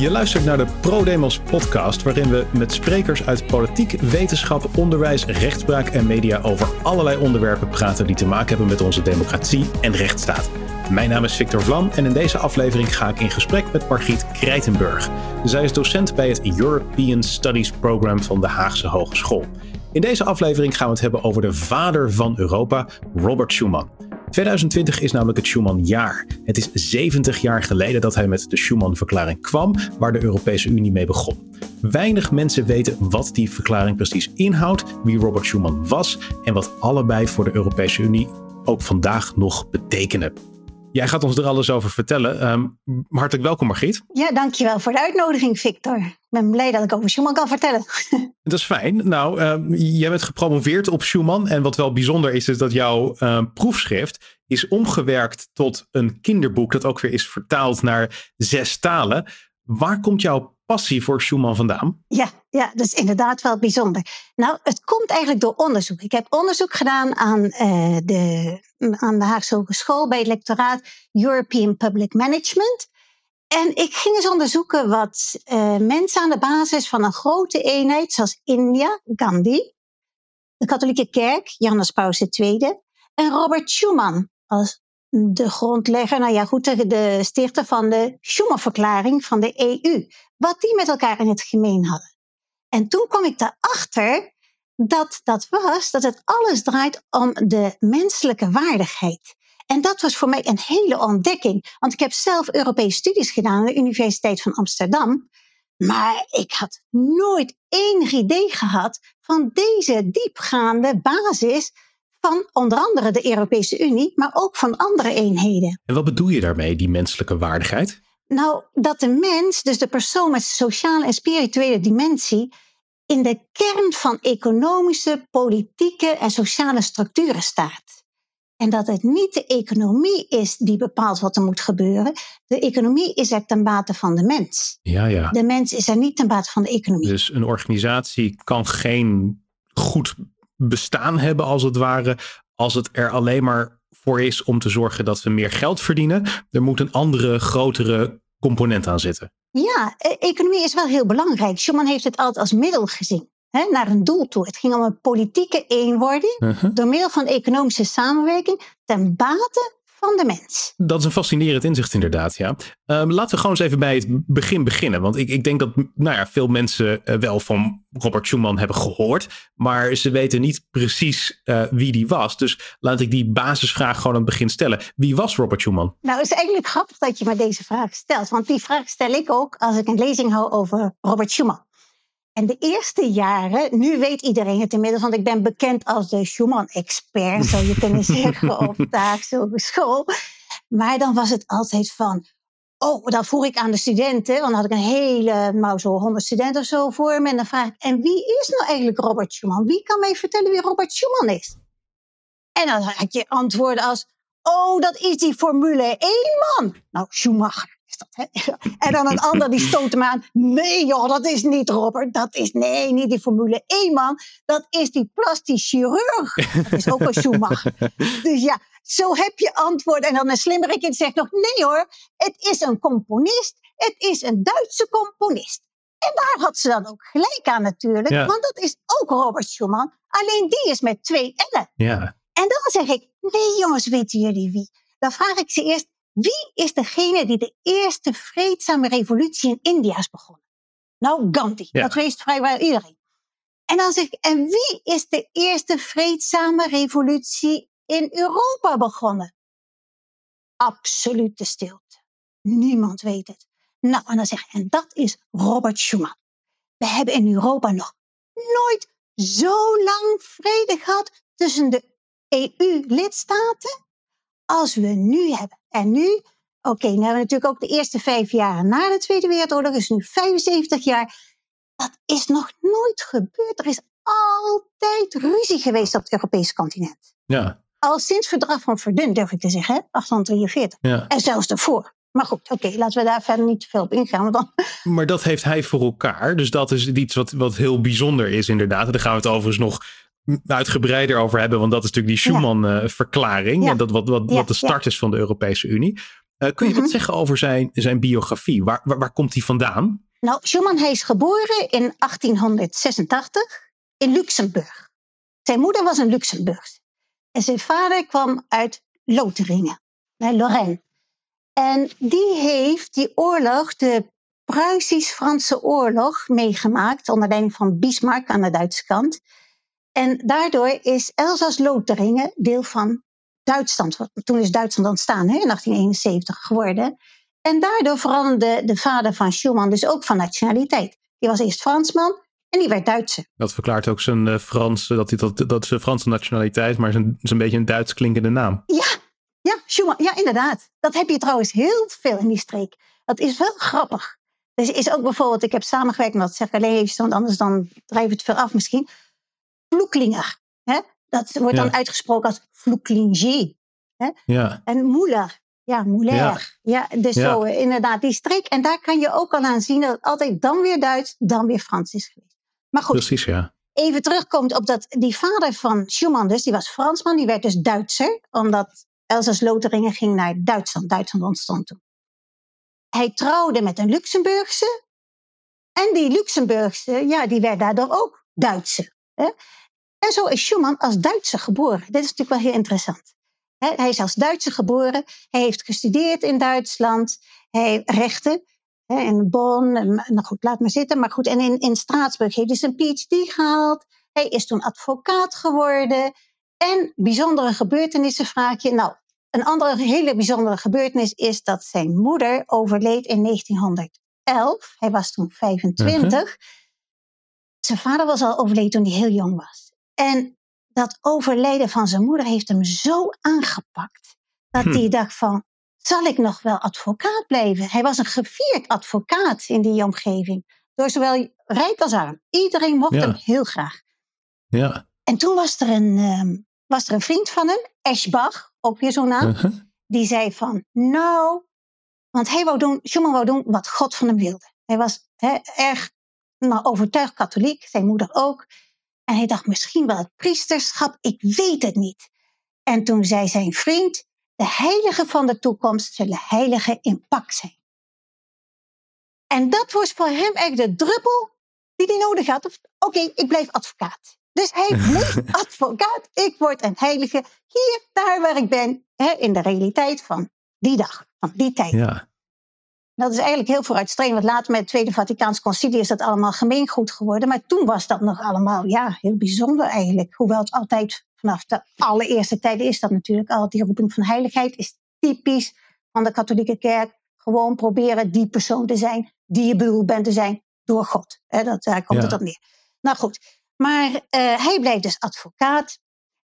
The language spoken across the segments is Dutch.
Je luistert naar de ProDemos podcast, waarin we met sprekers uit politiek, wetenschap, onderwijs, rechtspraak en media over allerlei onderwerpen praten die te maken hebben met onze democratie en rechtsstaat. Mijn naam is Victor Vlam en in deze aflevering ga ik in gesprek met Margriet Krijtenburg. Zij is docent bij het European Studies Program van de Haagse Hogeschool. In deze aflevering gaan we het hebben over de vader van Europa, Robert Schuman. 2020 is namelijk het Schuman-jaar. Het is 70 jaar geleden dat hij met de Schuman-verklaring kwam, waar de Europese Unie mee begon. Weinig mensen weten wat die verklaring precies inhoudt, wie Robert Schuman was en wat allebei voor de Europese Unie ook vandaag nog betekenen. Jij gaat ons er alles over vertellen. Um, hartelijk welkom, Margriet. Ja, dankjewel voor de uitnodiging, Victor. Ik ben blij dat ik over Schumann kan vertellen. Dat is fijn. Nou, um, jij bent gepromoveerd op Schumann. En wat wel bijzonder is, is dat jouw um, proefschrift is omgewerkt tot een kinderboek dat ook weer is vertaald naar zes talen. Waar komt jouw passie voor Schumann vandaan? Ja, ja, dat is inderdaad wel bijzonder. Nou, het komt eigenlijk door onderzoek. Ik heb onderzoek gedaan aan, uh, de, aan de Haagse Hogeschool bij het lectoraat European Public Management. En ik ging eens onderzoeken wat uh, mensen aan de basis van een grote eenheid, zoals India, Gandhi, de katholieke kerk, Johannes Paus II, en Robert Schuman als de grondlegger, nou ja, goed, de stichter van de Schuman-verklaring van de EU. Wat die met elkaar in het gemeen hadden. En toen kwam ik erachter dat dat was dat het alles draait om de menselijke waardigheid. En dat was voor mij een hele ontdekking. Want ik heb zelf Europese studies gedaan aan de Universiteit van Amsterdam. Maar ik had nooit enig idee gehad van deze diepgaande basis van onder andere de Europese Unie, maar ook van andere eenheden. En wat bedoel je daarmee, die menselijke waardigheid? Nou, dat de mens, dus de persoon met sociale en spirituele dimensie, in de kern van economische, politieke en sociale structuren staat. En dat het niet de economie is die bepaalt wat er moet gebeuren. De economie is er ten bate van de mens. Ja, ja. De mens is er niet ten bate van de economie. Dus een organisatie kan geen goed bestaan hebben, als het ware, als het er alleen maar voor is om te zorgen dat we meer geld verdienen. Er moet een andere, grotere component aan zitten. Ja, e-, economie is wel heel belangrijk. Schuman heeft het altijd als middel gezien. Hè, naar een doel toe. Het ging om een politieke eenwording uh-huh. door middel van economische samenwerking ten bate van de mens. Dat is een fascinerend inzicht inderdaad, ja. Um, laten we gewoon eens even bij het begin beginnen. Want ik, ik denk dat nou ja, veel mensen uh, wel van Robert Schuman hebben gehoord. Maar ze weten niet precies uh, wie die was. Dus laat ik die basisvraag gewoon aan het begin stellen. Wie was Robert Schuman? Nou, het is eigenlijk grappig dat je me deze vraag stelt. Want die vraag stel ik ook als ik een lezing hou over Robert Schuman. En de eerste jaren, nu weet iedereen het inmiddels, want ik ben bekend als de Schumann-expert, zou je kunnen zeggen, op de Hogeschool. Maar dan was het altijd van, oh, dan vroeg ik aan de studenten, want dan had ik een hele, nou zo honderd studenten of zo voor me. En dan vraag ik, en wie is nou eigenlijk Robert Schumann? Wie kan mij vertellen wie Robert Schumann is? En dan had je antwoorden als, oh, dat is die Formule 1-man. Nou, Schumacher. En dan een ander die stoot hem aan. Nee joh, dat is niet Robert. Dat is, nee, niet die Formule 1 man. Dat is die plastisch chirurg. Dat is ook een Schumacher. Dus ja, zo heb je antwoord. En dan een slimmerik zegt nog, nee hoor, het is een componist. Het is een Duitse componist. En daar had ze dan ook gelijk aan natuurlijk. Want dat is ook Robert Schumann. Alleen die is met twee L'en. Ja. En dan zeg ik, nee jongens, weten jullie wie? Dan vraag ik ze eerst, wie is degene die de eerste vreedzame revolutie in India is begonnen? Nou, Gandhi. Ja. Dat weet vrijwel iedereen. En dan zeg ik, en wie is de eerste vreedzame revolutie in Europa begonnen? Absolute stilte. Niemand weet het. Nou, en dan zeg ik, en dat is Robert Schuman. We hebben in Europa nog nooit zo lang vrede gehad tussen de EU-lidstaten als we nu hebben. En nu, oké, okay, nu hebben we natuurlijk ook de eerste vijf jaar na de Tweede Wereldoorlog, is nu 75 jaar. Dat is nog nooit gebeurd. Er is altijd ruzie geweest op het Europese continent. Ja. Al sinds het verdrag van Verdun, durf ik te zeggen, 1843. Ja. En zelfs daarvoor. Maar goed, oké, laten we daar verder niet te veel op ingaan. Want dan... Maar dat heeft hij voor elkaar. Dus dat is iets wat, wat heel bijzonder is, inderdaad. En daar gaan we het overigens nog uitgebreider over hebben. Want dat is natuurlijk die Schuman-verklaring. Ja. dat wat, wat, wat de start is van de Europese Unie. Uh, kun je wat mhm. zeggen over zijn, zijn biografie? Waar, waar, waar komt hij vandaan? Nou, Schumann hij is geboren in 1886 in Luxemburg. Zijn moeder was een Luxemburgse. En zijn vader kwam uit Lotharingen, naar Lorraine. En die heeft die oorlog, de Pruisisch-Franse oorlog, meegemaakt onder leiding van Bismarck aan de Duitse kant. En daardoor is Elsass-Lotharingen deel van Duitsland. Toen is Duitsland ontstaan, hè, in 1871 geworden. En daardoor veranderde de vader van Schumann dus ook van nationaliteit. Die was eerst Fransman en die werd Duitser. Dat verklaart ook zijn uh, Frans, dat, hij, dat, dat een Franse nationaliteit, maar is een beetje een Duits klinkende naam. Ja, ja, Schumann, ja, inderdaad. Dat heb je trouwens heel veel in die streek. Dat is wel grappig. Dus is ook bijvoorbeeld, ik heb samengewerkt, met dat zeg ik alleen even, want anders dan drijft het ver af misschien. Vloeklinger. Hè? Dat wordt dan uitgesproken als vloeklinger. Ja. En Moeller. Ja, Moulair. Ja. ja dus zo eh, inderdaad die streek. En daar kan je ook al aan zien dat het altijd dan weer Duits, dan weer Frans is geweest. Maar goed. Precies, ja. Even terugkomt op dat, die vader van Schumann dus, die was Fransman, die werd dus Duitser, omdat Elsass-Lotharingen ging naar Duitsland. Duitsland ontstond toen. Hij trouwde met een Luxemburgse. En die Luxemburgse, ja, die werd daardoor ook Duitse. Hè? En zo is Schumann als Duitser geboren. Dit is natuurlijk wel heel interessant. Hij is als Duitser geboren. Hij heeft gestudeerd in Duitsland. Hij rechten in Bonn. Nou goed, laat maar zitten. Maar goed, en in, in Straatsburg heeft hij zijn PhD gehaald. Hij is toen advocaat geworden. En bijzondere gebeurtenissen vraag je. Nou, een andere hele bijzondere gebeurtenis is dat zijn moeder overleed in 1911. Hij was toen 25. Mhm. Zijn vader was al overleden toen hij heel jong was. En dat overlijden van zijn moeder heeft hem zo aangepakt dat hm. hij dacht van, zal ik nog wel advocaat blijven? Hij was een gevierd advocaat in die omgeving. Door zowel rijk als arm. Iedereen mocht hem heel graag. Ja. En toen was er een, ehm, was er een vriend van hem, Eschbach, ook weer zo'n naam, uh-huh. die zei van, nou, want hij wou doen, Schumann wou doen wat God van hem wilde. Hij was erg nou, overtuigd katholiek, zijn moeder ook. En hij dacht misschien wel het priesterschap, ik weet het niet. En toen zei zijn vriend, de heiligen van de toekomst zullen heiligen in pak zijn. En dat was voor hem echt de druppel die hij nodig had. Oké, ik blijf advocaat. Dus hij bleef advocaat. Ik word een heilige hier, daar waar ik ben, hè, in de realiteit van die dag, van die tijd. Ja. Dat is eigenlijk heel vooruitstrevend. Want later met het Tweede Vaticaans Concilie is dat allemaal gemeengoed geworden. Maar toen was dat nog allemaal ja, heel bijzonder eigenlijk. Hoewel het altijd vanaf de allereerste tijden is dat natuurlijk al. Die roeping van heiligheid is typisch van de katholieke kerk. Gewoon proberen die persoon te zijn die je bedoeld bent te zijn door God. dat, daar komt het op neer. Nou goed, maar uh, hij blijft dus advocaat.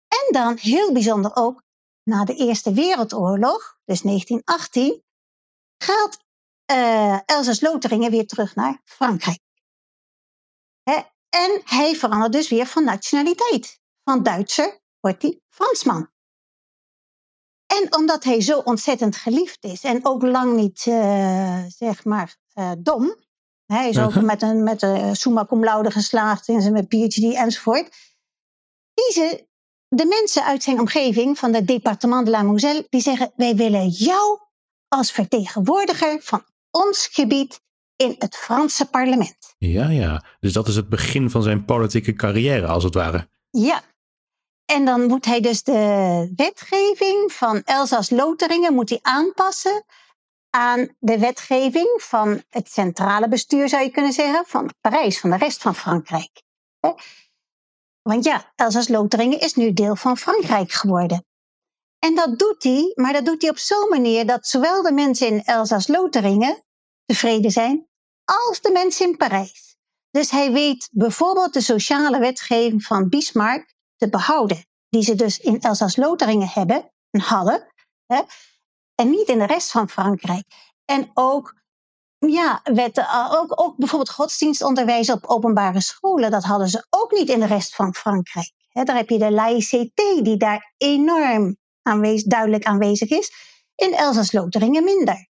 En dan heel bijzonder ook, na de Eerste Wereldoorlog, dus 1918, gaat uh, Elsass-Lotharingen weer terug naar Frankrijk. en hij verandert dus weer van nationaliteit. Van Duitser wordt hij Fransman. En omdat hij zo ontzettend geliefd is en ook lang niet, uh, zeg maar, uh, dom. Hij is ook met een, met een summa cum laude geslaagd in zijn PhD enzovoort. Kiezen de mensen uit zijn omgeving van het departement de la Moselle, die zeggen: Wij willen jou als vertegenwoordiger van ons gebied in het Franse parlement. Ja, ja. Dus dat is het begin van zijn politieke carrière, als het ware. Ja. En dan moet hij dus de wetgeving van Elsass-Lotharingen moet hij aanpassen aan de wetgeving van het centrale bestuur, zou je kunnen zeggen, van Parijs, van de rest van Frankrijk. Want ja, Elsass-Lotharingen is nu deel van Frankrijk geworden. En dat doet hij, maar dat doet hij op zo'n manier dat zowel de mensen in Elsass-Lotharingen tevreden zijn, als de mensen in Parijs. Dus hij weet bijvoorbeeld de sociale wetgeving van Bismarck te behouden, die ze dus in Elsass-Lotharingen hebben en hadden, hè, en niet in de rest van Frankrijk. En ook ja, wetten, ook, ook bijvoorbeeld godsdienstonderwijs op openbare scholen, dat hadden ze ook niet in de rest van Frankrijk. daar heb je de laïcité, die daar enorm aanwezig, duidelijk aanwezig is. In Elsass-Lotharingen minder.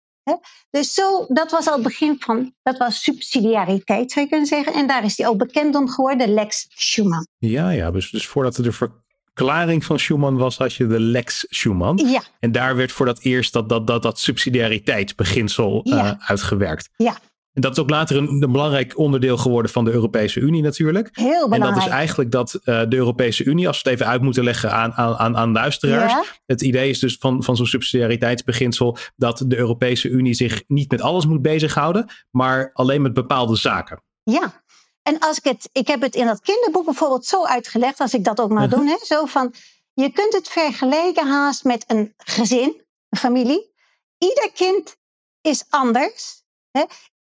Dus zo, dat was al het begin van, dat was subsidiariteit zou je kunnen zeggen. En daar is die ook bekend om geworden, Lex Schumann. Ja, ja, dus, dus voordat er verklaring van Schuman was, had je de Lex Schuman. Ja. En daar werd voor dat eerst dat, dat, dat, dat subsidiariteitsbeginsel Ja. eh, uitgewerkt. Ja. En dat is ook later een, een belangrijk onderdeel geworden van de Europese Unie natuurlijk. Heel En dat belangrijk. is eigenlijk dat eh, de Europese Unie, als we het even uit moeten leggen aan, aan, aan, aan luisteraars. Ja. Het idee is dus van, van zo'n subsidiariteitsbeginsel dat de Europese Unie zich niet met alles moet bezighouden, maar alleen met bepaalde zaken. Ja, en als ik het, ik heb het in dat kinderboek bijvoorbeeld zo uitgelegd, als ik dat ook maar Mhm. doe, hè, zo van, je kunt het vergelijken haast met een gezin, een familie. Ieder kind is anders. Hè.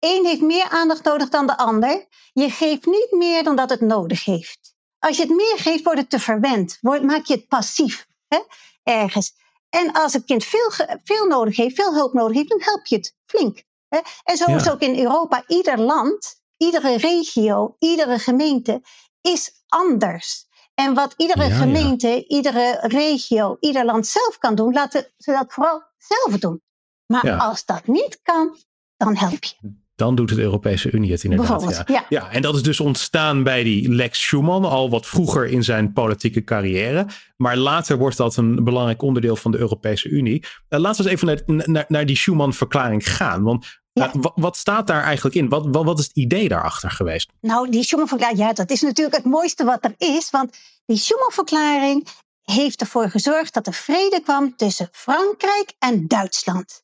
Eén heeft meer aandacht nodig dan de ander. Je geeft niet meer dan dat het nodig heeft. Als je het meer geeft, wordt het te verwend. Wordt, maak je het passief hè, ergens. En als het kind veel, veel nodig heeft, veel hulp nodig heeft, dan help je het flink. Hè. En zo Ja. is ook in Europa ieder land, iedere regio, iedere gemeente is anders. En wat iedere Ja, ja. gemeente, iedere regio, ieder land zelf kan doen, laten ze dat vooral zelf doen. Maar als dat niet kan, dan help je. Dan doet de Europese Unie het inderdaad. Ja. ja. Ja, en dat is dus ontstaan bij die Lex Schuman, al wat vroeger in zijn politieke carrière. Maar later wordt dat een belangrijk onderdeel van de Europese Unie. Eh, laten we eens even naar, naar, naar die Schuman-verklaring gaan. Want Ja. wat staat daar eigenlijk in? Wat, wat, wat is het idee daarachter geweest? Nou, die Schuman-verklaring, ja, dat is natuurlijk het mooiste wat er is. Want die Schuman-verklaring heeft ervoor gezorgd dat er vrede kwam tussen Frankrijk en Duitsland.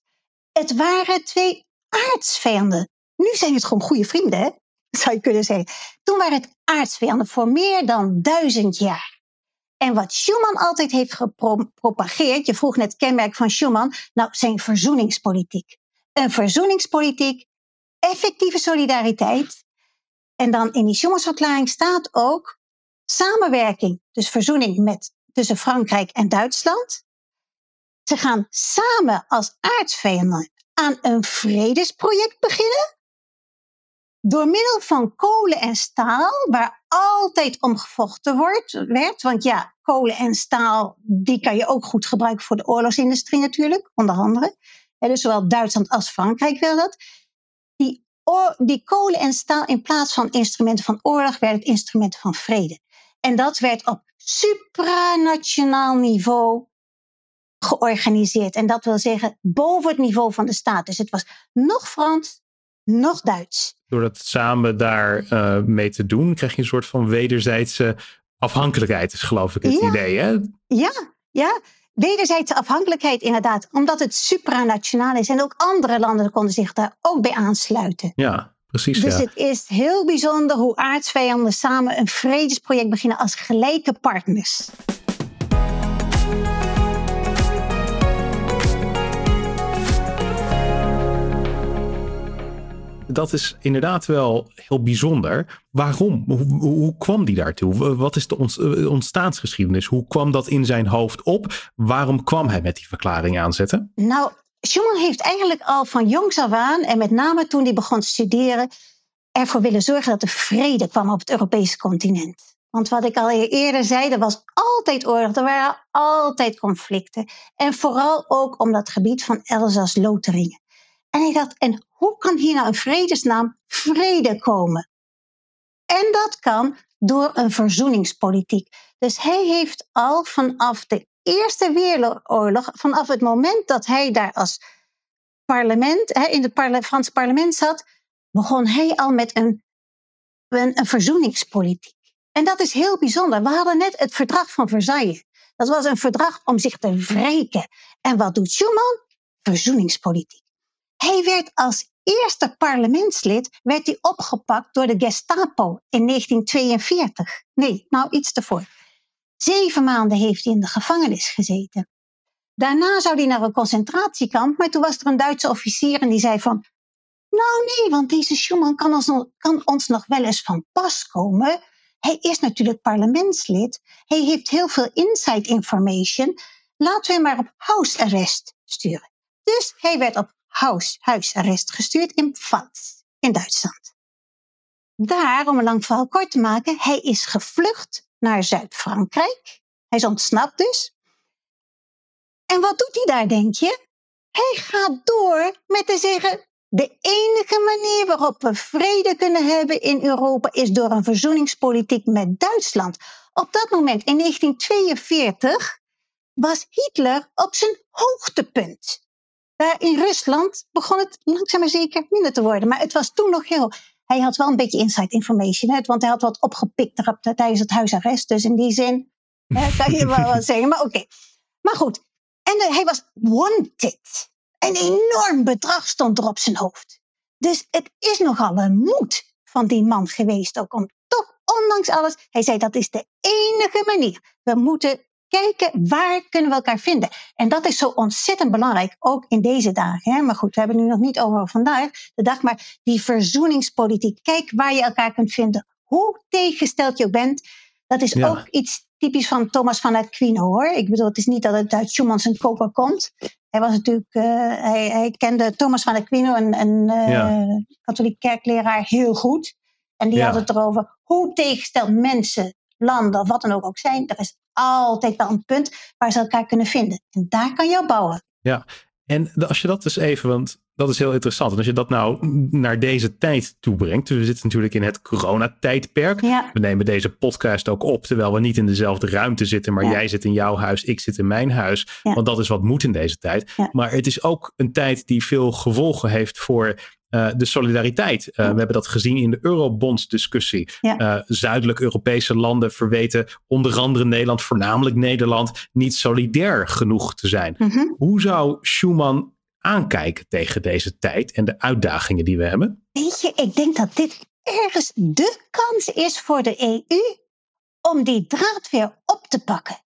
Het waren twee aardsvijanden. Nu zijn het gewoon goede vrienden, zou je kunnen zeggen. Toen waren het aardsvijanden voor meer dan duizend jaar. En wat Schuman altijd heeft gepropageerd, je vroeg net kenmerk van Schuman, nou zijn verzoeningspolitiek. Een verzoeningspolitiek, effectieve solidariteit. En dan in die Schumansverklaring staat ook samenwerking, dus verzoening met, tussen Frankrijk en Duitsland. Ze gaan samen als aardsvijanden aan een vredesproject beginnen. Door middel van kolen en staal, waar altijd om gevochten wordt, werd. Want ja, kolen en staal, die kan je ook goed gebruiken voor de oorlogsindustrie natuurlijk, onder andere. Hè, dus zowel Duitsland als Frankrijk wil dat. Die, die kolen en staal in plaats van instrumenten van oorlog, werd het instrumenten van vrede. En dat werd op supranationaal niveau georganiseerd. En dat wil zeggen boven het niveau van de staat. Dus het was nog Frans, nog Duits. Door dat samen daar eh, mee te doen, krijg je een soort van wederzijdse afhankelijkheid, is geloof ik het Ja. idee. Hè? Ja, ja. Wederzijdse afhankelijkheid inderdaad. Omdat het supranationaal is. En ook andere landen konden zich daar ook bij aansluiten. Ja, precies. Dus ja. het is heel bijzonder hoe aardsvijanden samen een vredesproject beginnen als gelijke partners. Dat is inderdaad wel heel bijzonder. Waarom? Hoe, hoe, kwam die daartoe? Wat is de eh, ontstaansgeschiedenis? Hoe kwam dat in zijn hoofd op? Waarom kwam hij met die verklaring aanzetten? Nou, Schuman heeft eigenlijk al van jongs af aan, en met name toen hij begon te studeren, ervoor willen zorgen dat er vrede kwam op het Europese continent. Want wat ik al eerder zei, er was altijd oorlog, er waren altijd conflicten. En vooral ook om dat gebied van Elzas-Lotharingen. En hij dacht, en hoe kan hier nou in vredesnaam vrede komen? En dat kan door een verzoeningspolitiek. Dus hij heeft al vanaf de Eerste Wereldoorlog, vanaf het moment dat hij daar als parlement, in het parle Frans parlement zat, begon hij al met een, een, een verzoeningspolitiek. En dat is heel bijzonder. We hadden net het verdrag van Versailles. Dat was een verdrag om zich te wreken. En wat doet Schuman? Verzoeningspolitiek. Hij werd als eerste parlementslid werd hij opgepakt door de Gestapo in 1942. Nee, nou iets ervoor. Zeven maanden heeft hij in de gevangenis gezeten. Daarna zou hij naar een concentratiekamp, maar toen was er een Duitse officier en die zei van, nou nee, want deze Schuman kan ons, kan ons nog wel eens van pas komen. Hij is natuurlijk parlementslid. Hij heeft heel veel inside information. Laten we hem maar op house arrest sturen. Dus hij werd op house, huisarrest gestuurd in Pfalz, in Duitsland. Daar, om een lang verhaal kort te maken, hij is gevlucht naar Zuid-Frankrijk. Hij is ontsnapt dus. En wat doet hij daar, denk je? Hij gaat door met te zeggen: de enige manier waarop we vrede kunnen hebben in Europa is door een verzoeningspolitiek met Duitsland. Op dat moment, in 1942, was Hitler op zijn hoogtepunt. Daar in Rusland begon het langzaam maar zeker minder te worden. Maar het was toen nog heel. Hij had wel een beetje inside information, hè, want hij had wat opgepikt tijdens het huisarrest. Dus in die zin hè, kan je wel wat zeggen. Maar oké. Maar goed. En hij was wanted. Een enorm bedrag stond er op zijn hoofd. Dus het is nogal een moed van die man geweest ook om toch, ondanks alles, hij zei dat is de enige manier. We moeten kijken waar kunnen we elkaar vinden. En dat is zo ontzettend belangrijk, ook in deze dagen. Hè? Maar goed, we hebben het nu nog niet over vandaag de dag, maar die verzoeningspolitiek. Kijk waar je elkaar kunt vinden. Hoe tegengesteld je ook bent, dat is ook iets typisch van Thomas van Aquino hoor. Ik bedoel, het is niet dat het uit Schumann zijn koper komt. Hij was natuurlijk, uh, hij, hij, kende Thomas van Aquino, een, een uh, katholiek kerkleraar, heel goed. En die had het erover hoe tegengesteld mensen, landen of wat dan ook ook zijn. Er is altijd wel een punt waar ze elkaar kunnen vinden. En daar kan je op bouwen. Ja, en als je dat dus even, want dat is heel interessant. En als je dat nou naar deze tijd toebrengt. We zitten natuurlijk in het coronatijdperk. Ja. We nemen deze podcast ook op terwijl we niet in dezelfde ruimte zitten. Maar jij zit in jouw huis, ik zit in mijn huis. Ja. Want dat is wat moet in deze tijd. Maar het is ook een tijd die veel gevolgen heeft voor uh, de solidariteit. Uh, we hebben dat gezien in de eurobondsdiscussie. Ja. Uh, zuidelijk Europese landen verweten onder andere Nederland, voornamelijk Nederland, niet solidair genoeg te zijn. Mm -hmm. Hoe zou Schuman aankijken tegen deze tijd en de uitdagingen die we hebben? Weet je, ik denk dat dit ergens de kans is voor de EU om die draad weer op te pakken.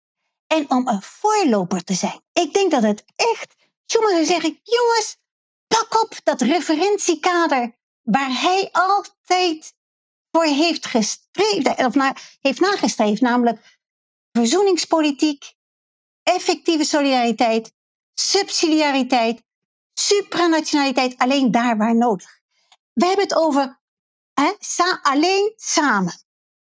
En om een voorloper te zijn. Ik denk dat het echt. Schuman zou zeggen: jongens, pak op dat referentiekader waar hij altijd voor heeft gestreefd, of naar, heeft nagestreefd, namelijk verzoeningspolitiek, effectieve solidariteit, subsidiariteit, supranationaliteit, alleen daar waar nodig. We hebben het over hè, sa alleen samen.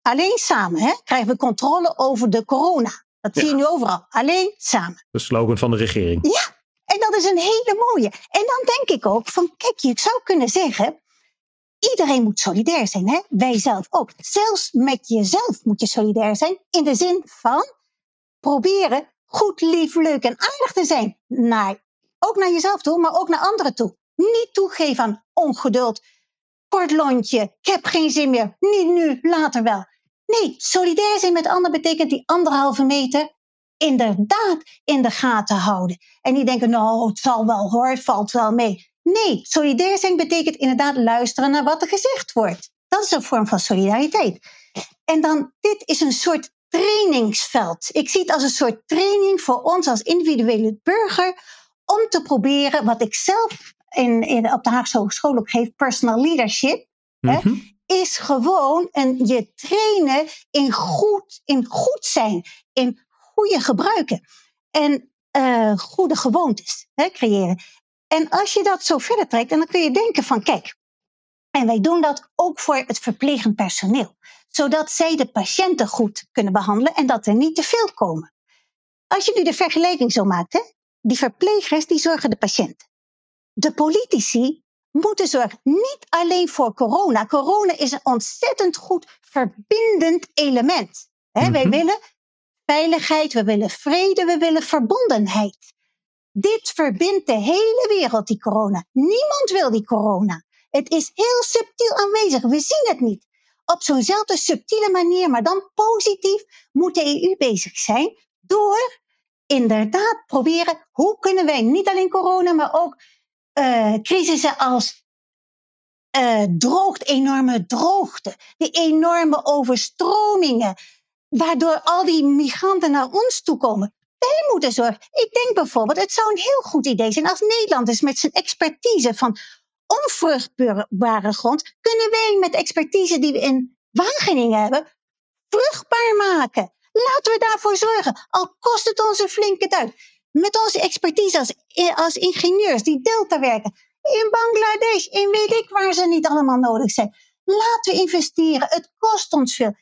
Alleen samen hè, krijgen we controle over de corona. Dat Ja. zie je nu overal. Alleen samen. De slogan van de regering. Ja, en dat is een hele mooie. En dan denk ik ook van, kijk, je zou kunnen zeggen, iedereen moet solidair zijn, hè? Wij zelf ook. Zelfs met jezelf moet je solidair zijn, in de zin van proberen goed, lief, leuk en aardig te zijn. Naar, ook naar jezelf toe, maar ook naar anderen toe. Niet toegeven aan ongeduld, kort lontje, ik heb geen zin meer, niet nu, later wel. Nee, solidair zijn met anderen betekent die anderhalve meter inderdaad in de gaten houden. En die denken, nou, het zal wel hoor, het valt wel mee. Nee, solidair zijn betekent inderdaad luisteren naar wat er gezegd wordt. Dat is een vorm van solidariteit. En dan, dit is een soort trainingsveld. Ik zie het als een soort training voor ons als individuele burger om te proberen wat ik zelf in, in, op de Haagse Hogeschool ook geef, personal leadership, hè, Mhm. is gewoon een, je trainen in goed, in goed zijn, in goede gebruiken en eh, goede gewoontes hè, creëren. En als je dat zo verder trekt, dan kun je denken van kijk, en wij doen dat ook voor het verplegend personeel, zodat zij de patiënten goed kunnen behandelen en dat er niet te veel komen. Als je nu de vergelijking zo maakt, hè, die verplegers die zorgen de patiënt. De politici moeten zorgen niet alleen voor corona. Corona is een ontzettend goed verbindend element. Hè, Wij Mhm. willen veiligheid, we willen vrede, we willen verbondenheid. Dit verbindt de hele wereld, die corona. Niemand wil die corona. Het is heel subtiel aanwezig. We zien het niet. Op zo'nzelfde subtiele manier, maar dan positief, moet de EU bezig zijn door inderdaad proberen hoe kunnen wij niet alleen corona, maar ook eh crisissen als eh droogte, enorme droogte, die enorme overstromingen, waardoor al die migranten naar ons toe komen. Wij moeten zorgen. Ik denk bijvoorbeeld, het zou een heel goed idee zijn als Nederlanders met zijn expertise van onvruchtbare grond, kunnen wij met expertise die we in Wageningen hebben, vruchtbaar maken. Laten we daarvoor zorgen, al kost het ons een flinke duit. Met onze expertise als, als ingenieurs die Delta werken, in Bangladesh, in weet ik waar ze niet allemaal nodig zijn. Laten we investeren, het kost ons veel.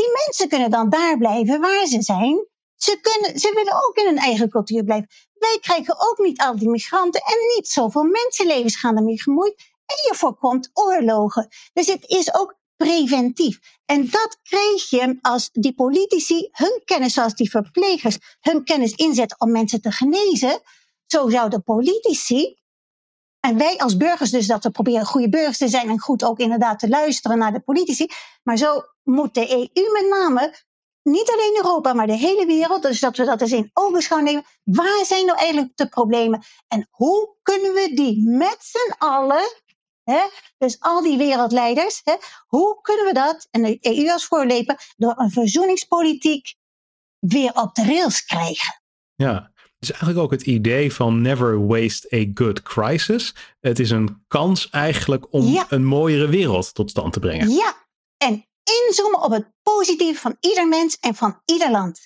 Die mensen kunnen dan daar blijven waar ze zijn. Ze, kunnen, ze willen ook in hun eigen cultuur blijven. Wij krijgen ook niet al die migranten en niet zoveel mensenlevens gaan ermee gemoeid. En je voorkomt oorlogen. Dus het is ook preventief. En dat krijg je als die politici hun kennis, zoals die verplegers, hun kennis inzetten om mensen te genezen. Zo zouden politici en wij als burgers dus dat we proberen goede burgers te zijn en goed ook inderdaad te luisteren naar de politici. Maar zo moet de EU met name, niet alleen Europa, maar de hele wereld, dus dat we dat eens in ogenschouw nemen. Waar zijn nou eigenlijk de problemen? En hoe kunnen we die met z'n allen, hè, dus al die wereldleiders, hè, hoe kunnen we dat, en de EU als voorleper, door een verzoeningspolitiek weer op de rails krijgen? Ja, is eigenlijk ook het idee van never waste a good crisis. Het is een kans eigenlijk om een mooiere wereld tot stand te brengen. Ja, en inzoomen op het positieve van ieder mens en van ieder land.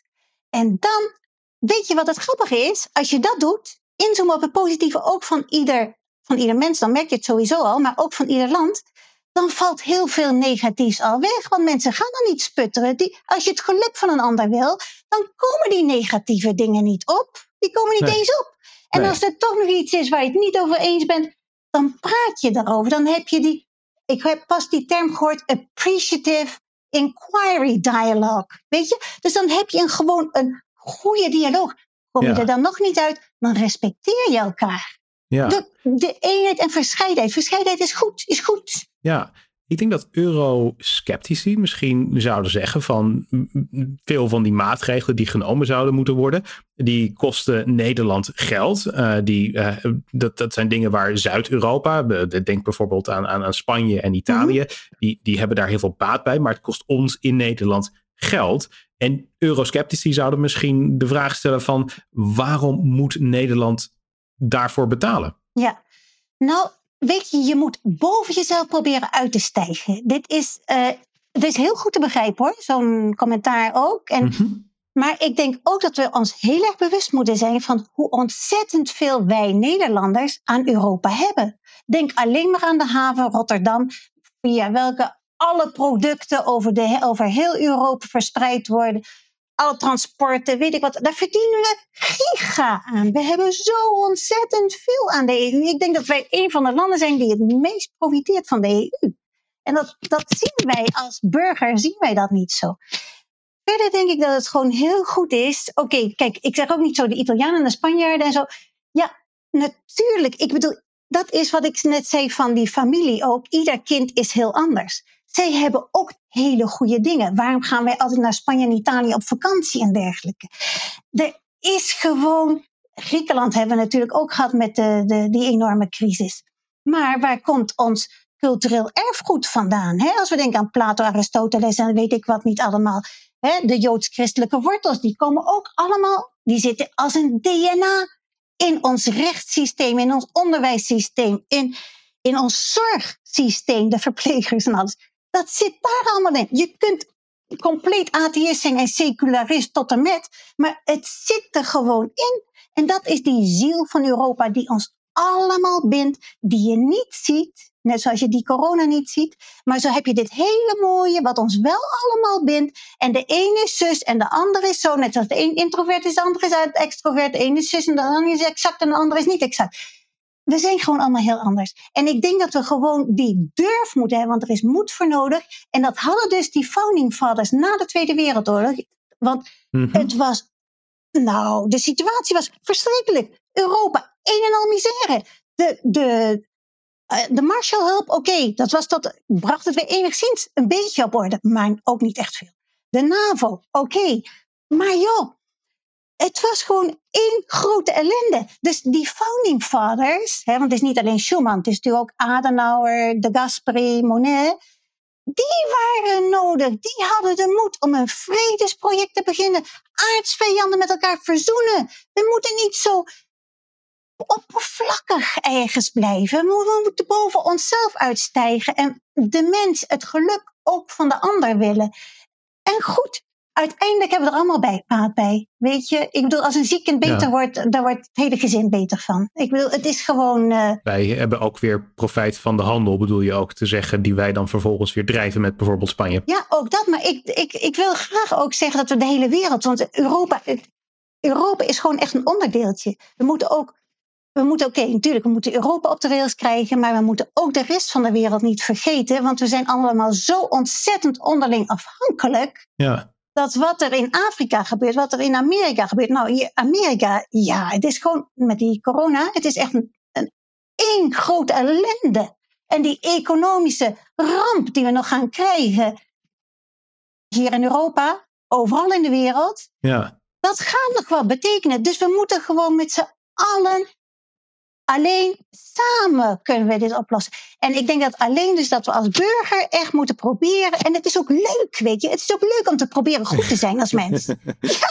En dan, weet je wat het grappige is? Als je dat doet, inzoomen op het positieve ook van ieder, van ieder mens, dan merk je het sowieso al, maar ook van ieder land dan valt heel veel negatiefs al weg. Want mensen gaan dan niet sputteren. Die, als je het geluk van een ander wil, dan komen die negatieve dingen niet op. Die komen niet eens op. En als er toch nog iets is waar je het niet over eens bent, dan praat je daarover. Dan heb je die, ik heb pas die term gehoord, appreciative inquiry dialogue. Weet je? Dus dan heb je een, gewoon een goede dialoog. Kom je er dan nog niet uit, dan respecteer je elkaar. Ja. De, de eenheid en verscheidenheid. Verscheidenheid is goed, is goed. Ja, ik denk dat eurosceptici misschien zouden zeggen van veel van die maatregelen die genomen zouden moeten worden, die kosten Nederland geld. Uh, die, uh, dat, dat zijn dingen waar Zuid-Europa, denk bijvoorbeeld aan, aan, aan Spanje en Italië, mhm. die, die hebben daar heel veel baat bij, maar het kost ons in Nederland geld. En eurosceptici zouden misschien de vraag stellen van waarom moet Nederland daarvoor betalen? Ja, nou weet je, je moet boven jezelf proberen uit te stijgen. Dit is, uh, dit is heel goed te begrijpen hoor, zo'n commentaar ook. En, mhm. Maar ik denk ook dat we ons heel erg bewust moeten zijn van hoe ontzettend veel wij Nederlanders aan Europa hebben. Denk alleen maar aan de haven Rotterdam, via welke alle producten over, de, over heel Europa verspreid worden alle transporten, weet ik wat. Daar verdienen we giga aan. We hebben zo ontzettend veel aan de EU. Ik denk dat wij een van de landen zijn die het meest profiteert van de EU. En dat, dat zien wij als burger, zien wij dat niet zo. Verder denk ik dat het gewoon heel goed is. Oké, kijk, ik zeg ook niet zo de Italianen en de Spanjaarden en zo. Ja, natuurlijk. Ik bedoel, dat is wat ik net zei van die familie ook. Ieder kind is heel anders. Zij hebben ook hele goede dingen. Waarom gaan wij altijd naar Spanje en Italië op vakantie en dergelijke? Er is gewoon. Griekenland hebben we natuurlijk ook gehad met de, de, die enorme crisis. Maar waar komt ons cultureel erfgoed vandaan? Als we denken aan Plato, Aristoteles en weet ik wat niet allemaal. De joods-christelijke wortels, die komen ook allemaal, die zitten als een DNA in ons rechtssysteem, in ons onderwijssysteem, in, in ons zorgsysteem, de verplegers en alles. Dat zit daar allemaal in. Je kunt compleet atheïst zijn en secularist tot en met, maar het zit er gewoon in. En dat is die ziel van Europa die ons allemaal bindt, die je niet ziet, net zoals je die corona niet ziet. Maar zo heb je dit hele mooie, wat ons wel allemaal bindt. En de ene is zus en de andere is zo. Net zoals de een introvert is, de andere is extrovert. De ene is zus en de andere is exact en de andere is niet exact we zijn gewoon allemaal heel anders. En ik denk dat we gewoon die durf moeten hebben, want er is moed voor nodig. En dat hadden dus die founding fathers na de Tweede Wereldoorlog. Want mhm. het was, nou, de situatie was verschrikkelijk. Europa, een en al misère. De, de, uh, de Marshallhulp, oké, dat was dat bracht het weer enigszins een beetje op orde, maar ook niet echt veel. De NAVO, oké. Maar joh, het was gewoon één grote ellende. Dus die founding fathers, hè, want het is niet alleen Schuman, het is natuurlijk ook Adenauer, de Gasperi, Monet. Die waren nodig, die hadden de moed om een vredesproject te beginnen. Aardsvijanden met elkaar verzoenen. We moeten niet zo oppervlakkig ergens blijven. We moeten boven onszelf uitstijgen en de mens, het geluk ook van de ander willen. En goed, uiteindelijk hebben we er allemaal bij, baat bij. Weet je, ik bedoel, als een ziek kind beter wordt, dan wordt het hele gezin beter van. Ik bedoel, het is gewoon. Uh... Wij hebben ook weer profijt van de handel, bedoel je ook te zeggen, die wij dan vervolgens weer drijven met bijvoorbeeld Spanje. Ja, ook dat. Maar ik, ik, ik wil graag ook zeggen dat we de hele wereld, want Europa, Europa is gewoon echt een onderdeeltje. We moeten ook we moeten, oké, natuurlijk, we moeten Europa op de rails krijgen, maar we moeten ook de rest van de wereld niet vergeten, want we zijn allemaal zo ontzettend onderling afhankelijk. Ja. Dat wat er in Afrika gebeurt, wat er in Amerika gebeurt. Nou, Amerika, ja, het is gewoon met die corona, het is echt een, een één grote ellende. En die economische ramp die we nog gaan krijgen hier in Europa, overal in de wereld, Ja. dat gaat nog wat betekenen. Dus we moeten gewoon met z'n allen alleen samen kunnen we dit oplossen. En ik denk dat alleen dus dat we als burger echt moeten proberen. En het is ook leuk, weet je. Het is ook leuk om te proberen goed te zijn als mens.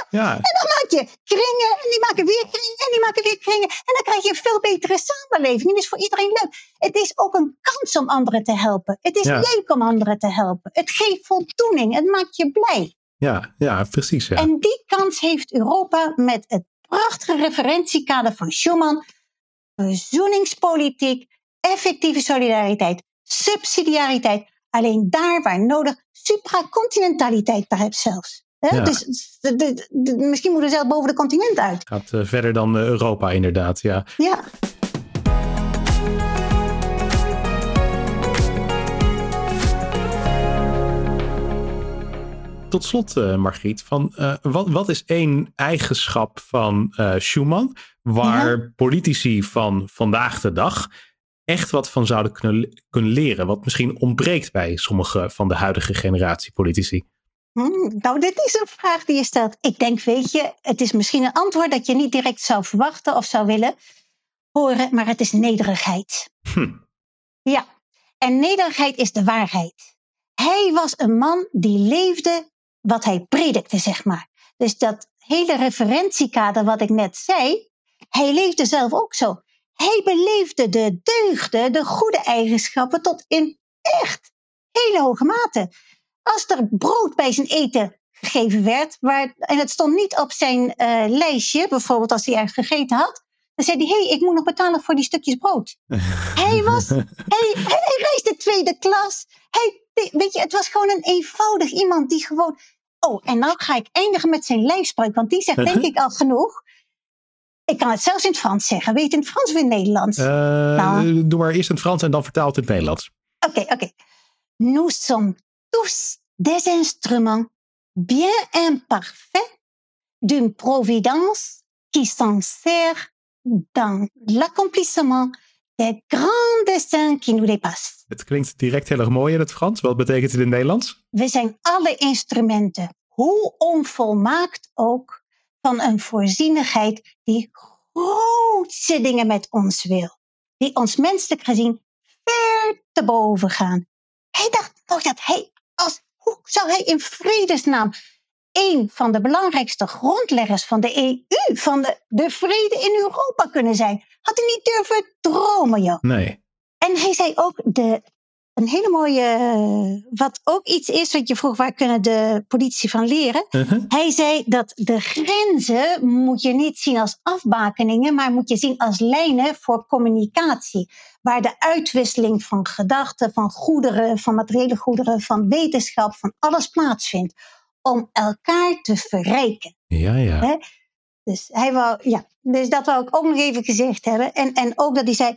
Ja. En dan maak je kringen en die maken weer kringen en die maken weer kringen. En dan krijg je een veel betere samenleving. En dat is voor iedereen leuk. Het is ook een kans om anderen te helpen. Het is Ja. leuk om anderen te helpen. Het geeft voldoening. Het maakt je blij. Ja, ja, precies. Ja. En die kans heeft Europa met het prachtige referentiekader van Schuman. Verzoeningspolitiek, effectieve solidariteit, subsidiariteit. Alleen daar waar nodig, supracontinentaliteit zelfs. Hè? Ja. Dus de- de- de- misschien moeten we zelf boven de continent uit. Gaat eh, verder dan eh, Europa inderdaad. Ja. Ja. Tot slot, eh, Margriet, van, eh, wat, wat is één eigenschap van eh Schuman waar politici van vandaag de dag echt wat van zouden kunnen, kunnen leren? Wat misschien ontbreekt bij sommige van de huidige generatie politici. Hm, nou, dit is een vraag die je stelt. Ik denk, weet je, het is misschien een antwoord dat je niet direct zou verwachten of zou willen horen, maar het is nederigheid. Hm. Ja, en nederigheid is de waarheid. Hij was een man die leefde wat hij predikte, zeg maar. Dus dat hele referentiekader wat ik net zei, hij leefde zelf ook zo. Hij beleefde de deugden, de goede eigenschappen tot in echt hele hoge mate. Als er brood bij zijn eten gegeven werd, waar, en het stond niet op zijn eh, lijstje, bijvoorbeeld als hij ergens gegeten had, dan zei hij: Hé, hey, ik moet nog betalen voor die stukjes brood. Hij was, hij, hij, hij reisde tweede klas. Hij, weet je, het was gewoon een eenvoudig iemand die gewoon. Oh, en nou ga ik eindigen met zijn lijfspreuk, want die zegt denk ik al genoeg. Ik kan het zelfs in het Frans zeggen. Weet je in het Frans of in het Nederlands? Eh, Nou. Doe maar eerst in het Frans en dan vertaal het in het Nederlands. Oké, oké. Nous sommes tous des instruments bien imparfaits d'une providence qui s'en sert dans l'accomplissement des grands desseins qui nous dépassent. Het klinkt direct heel erg mooi in het Frans. Wat betekent het in het Nederlands? We zijn alle instrumenten, hoe onvolmaakt ook, van een voorzienigheid die grootse dingen met ons wil. Die ons menselijk gezien ver te boven gaan. Hij dacht nog dat hij, als, hoe zou hij in vredesnaam een van de belangrijkste grondleggers van de EU, van de, de vrede in Europa kunnen zijn? Had hij niet durven dromen, joh. Nee. En hij zei ook de, een hele mooie, wat ook iets is wat je vroeg, waar kunnen de politici van leren? Uh-huh. Hij zei dat de grenzen moet je niet zien als afbakeningen, maar moet je zien als lijnen voor communicatie. Waar de uitwisseling van gedachten, van goederen, van materiële goederen, van wetenschap, van alles plaatsvindt. Om elkaar te verrijken. Ja, ja. Hè? Dus, hij wou, ja, dus dat wou ik ook nog even gezegd hebben. En, en ook dat hij zei,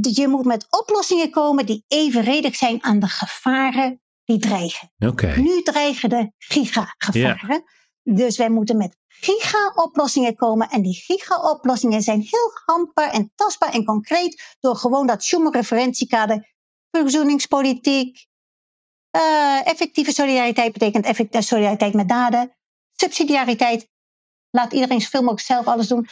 je moet met oplossingen komen die evenredig zijn aan de gevaren die dreigen. Oké. Nu dreigen de gigagevaren. Dus wij moeten met giga-oplossingen komen. En die giga-oplossingen zijn heel handbaar en tastbaar en concreet. Door gewoon dat Schuman-referentiekader, verzoeningspolitiek, eh, effectieve solidariteit betekent effectieve solidariteit met daden. Subsidiariteit, laat iedereen zoveel mogelijk zelf alles doen.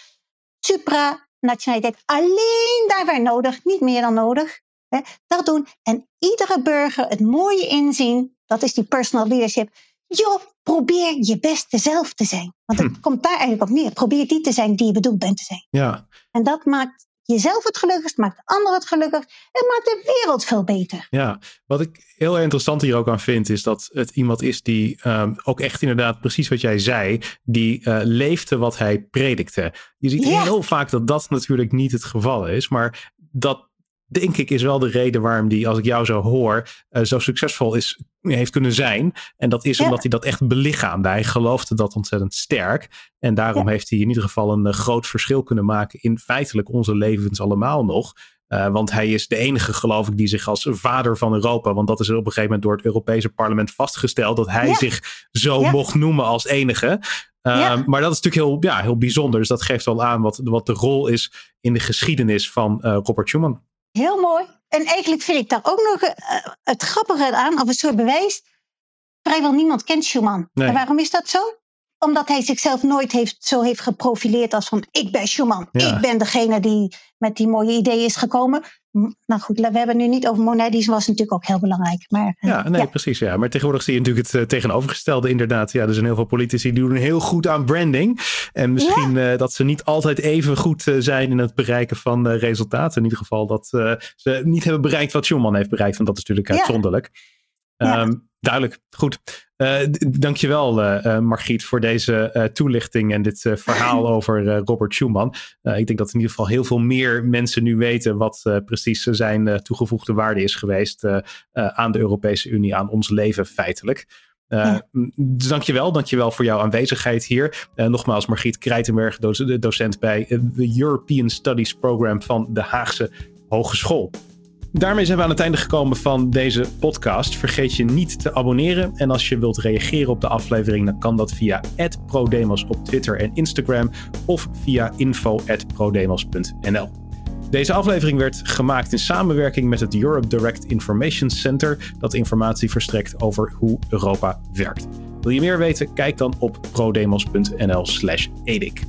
Supranationaliteit, alleen daar waar nodig, niet meer dan nodig. Hè, dat doen. En iedere burger het mooie inzien, dat is die personal leadership. Joh, probeer je beste zelf te zijn. Want het komt daar eigenlijk op neer. Probeer die te zijn die je bedoeld bent te zijn. Ja. En dat maakt jezelf het gelukkigst, maakt de ander het gelukkigst. En maakt de wereld veel beter. Ja, wat ik heel interessant hier ook aan vind, is dat het iemand is die ehm, ook echt inderdaad precies wat jij zei, die eh, leefde wat hij predikte. Je ziet Ja. heel vaak dat dat natuurlijk niet het geval is, maar dat denk ik, is wel de reden waarom die, als ik jou zo hoor, uh, zo succesvol is, heeft kunnen zijn. En dat is omdat hij dat echt belichaamde. Hij geloofde dat ontzettend sterk. En daarom heeft hij in ieder geval een groot verschil kunnen maken in feitelijk onze levens allemaal nog. Uh, want hij is de enige, geloof ik, die zich als vader van Europa. Want dat is op een gegeven moment door het Europese parlement vastgesteld. Dat hij zich zo mocht noemen als enige. Maar dat is natuurlijk heel, ja, heel bijzonder. Dus dat geeft wel aan wat, wat de rol is in de geschiedenis van uh, Robert Schuman. Heel mooi. En eigenlijk vind ik daar ook nog het grappige aan, of een soort bewijs. Vrijwel niemand kent Schuman. Nee. En waarom is dat zo? omdat hij zichzelf nooit heeft, zo heeft geprofileerd als van ik ben Schumann. Ik ben degene die met die mooie ideeën is gekomen. Nou goed, we hebben het nu niet over Monet, die was natuurlijk ook heel belangrijk. Maar, eh, ja, nee, precies. Ja. Maar tegenwoordig zie je natuurlijk het uh, tegenovergestelde inderdaad. Ja, er zijn heel veel politici die doen heel goed aan branding. En misschien uh, dat ze niet altijd even goed zijn in het bereiken van resultaten. In ieder geval dat ze niet hebben bereikt wat Schumann heeft bereikt. Want dat is natuurlijk uitzonderlijk. Um, duidelijk, goed. Uh, dankjewel uh, Margriet voor deze toelichting en dit verhaal over Robert Schuman. ik denk dat in ieder geval heel veel meer mensen nu weten wat precies zijn toegevoegde waarde is geweest aan de Europese Unie, aan ons leven feitelijk. Uh, Dus dankjewel, dankjewel voor jouw aanwezigheid hier. nogmaals, Margriet Krijtenberg, docent bij de European Studies Program van de Haagse Hogeschool. Daarmee zijn we aan het einde gekomen van deze podcast. Vergeet je niet te abonneren. En als je wilt reageren op de aflevering, dan kan dat via @prodemos op Twitter en Instagram of via info@prodemos.nl. Deze aflevering werd gemaakt in samenwerking met het Europe Direct Information Center, dat informatie verstrekt over hoe Europa werkt. Wil je meer weten? Kijk dan op prodemos.nl/edic.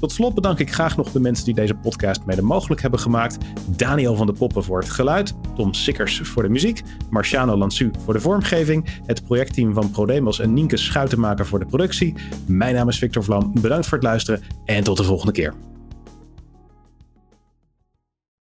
Tot slot bedank ik graag nog de mensen die deze podcast mede mogelijk hebben gemaakt. Daniel van de Poppen voor het geluid, Tom Sikkers voor de muziek, Marciano Lansu voor de vormgeving, het projectteam van Prodemos en Nienke Schuitenmaker voor de productie. Mijn naam is Victor Vlam, bedankt voor het luisteren en tot de volgende keer.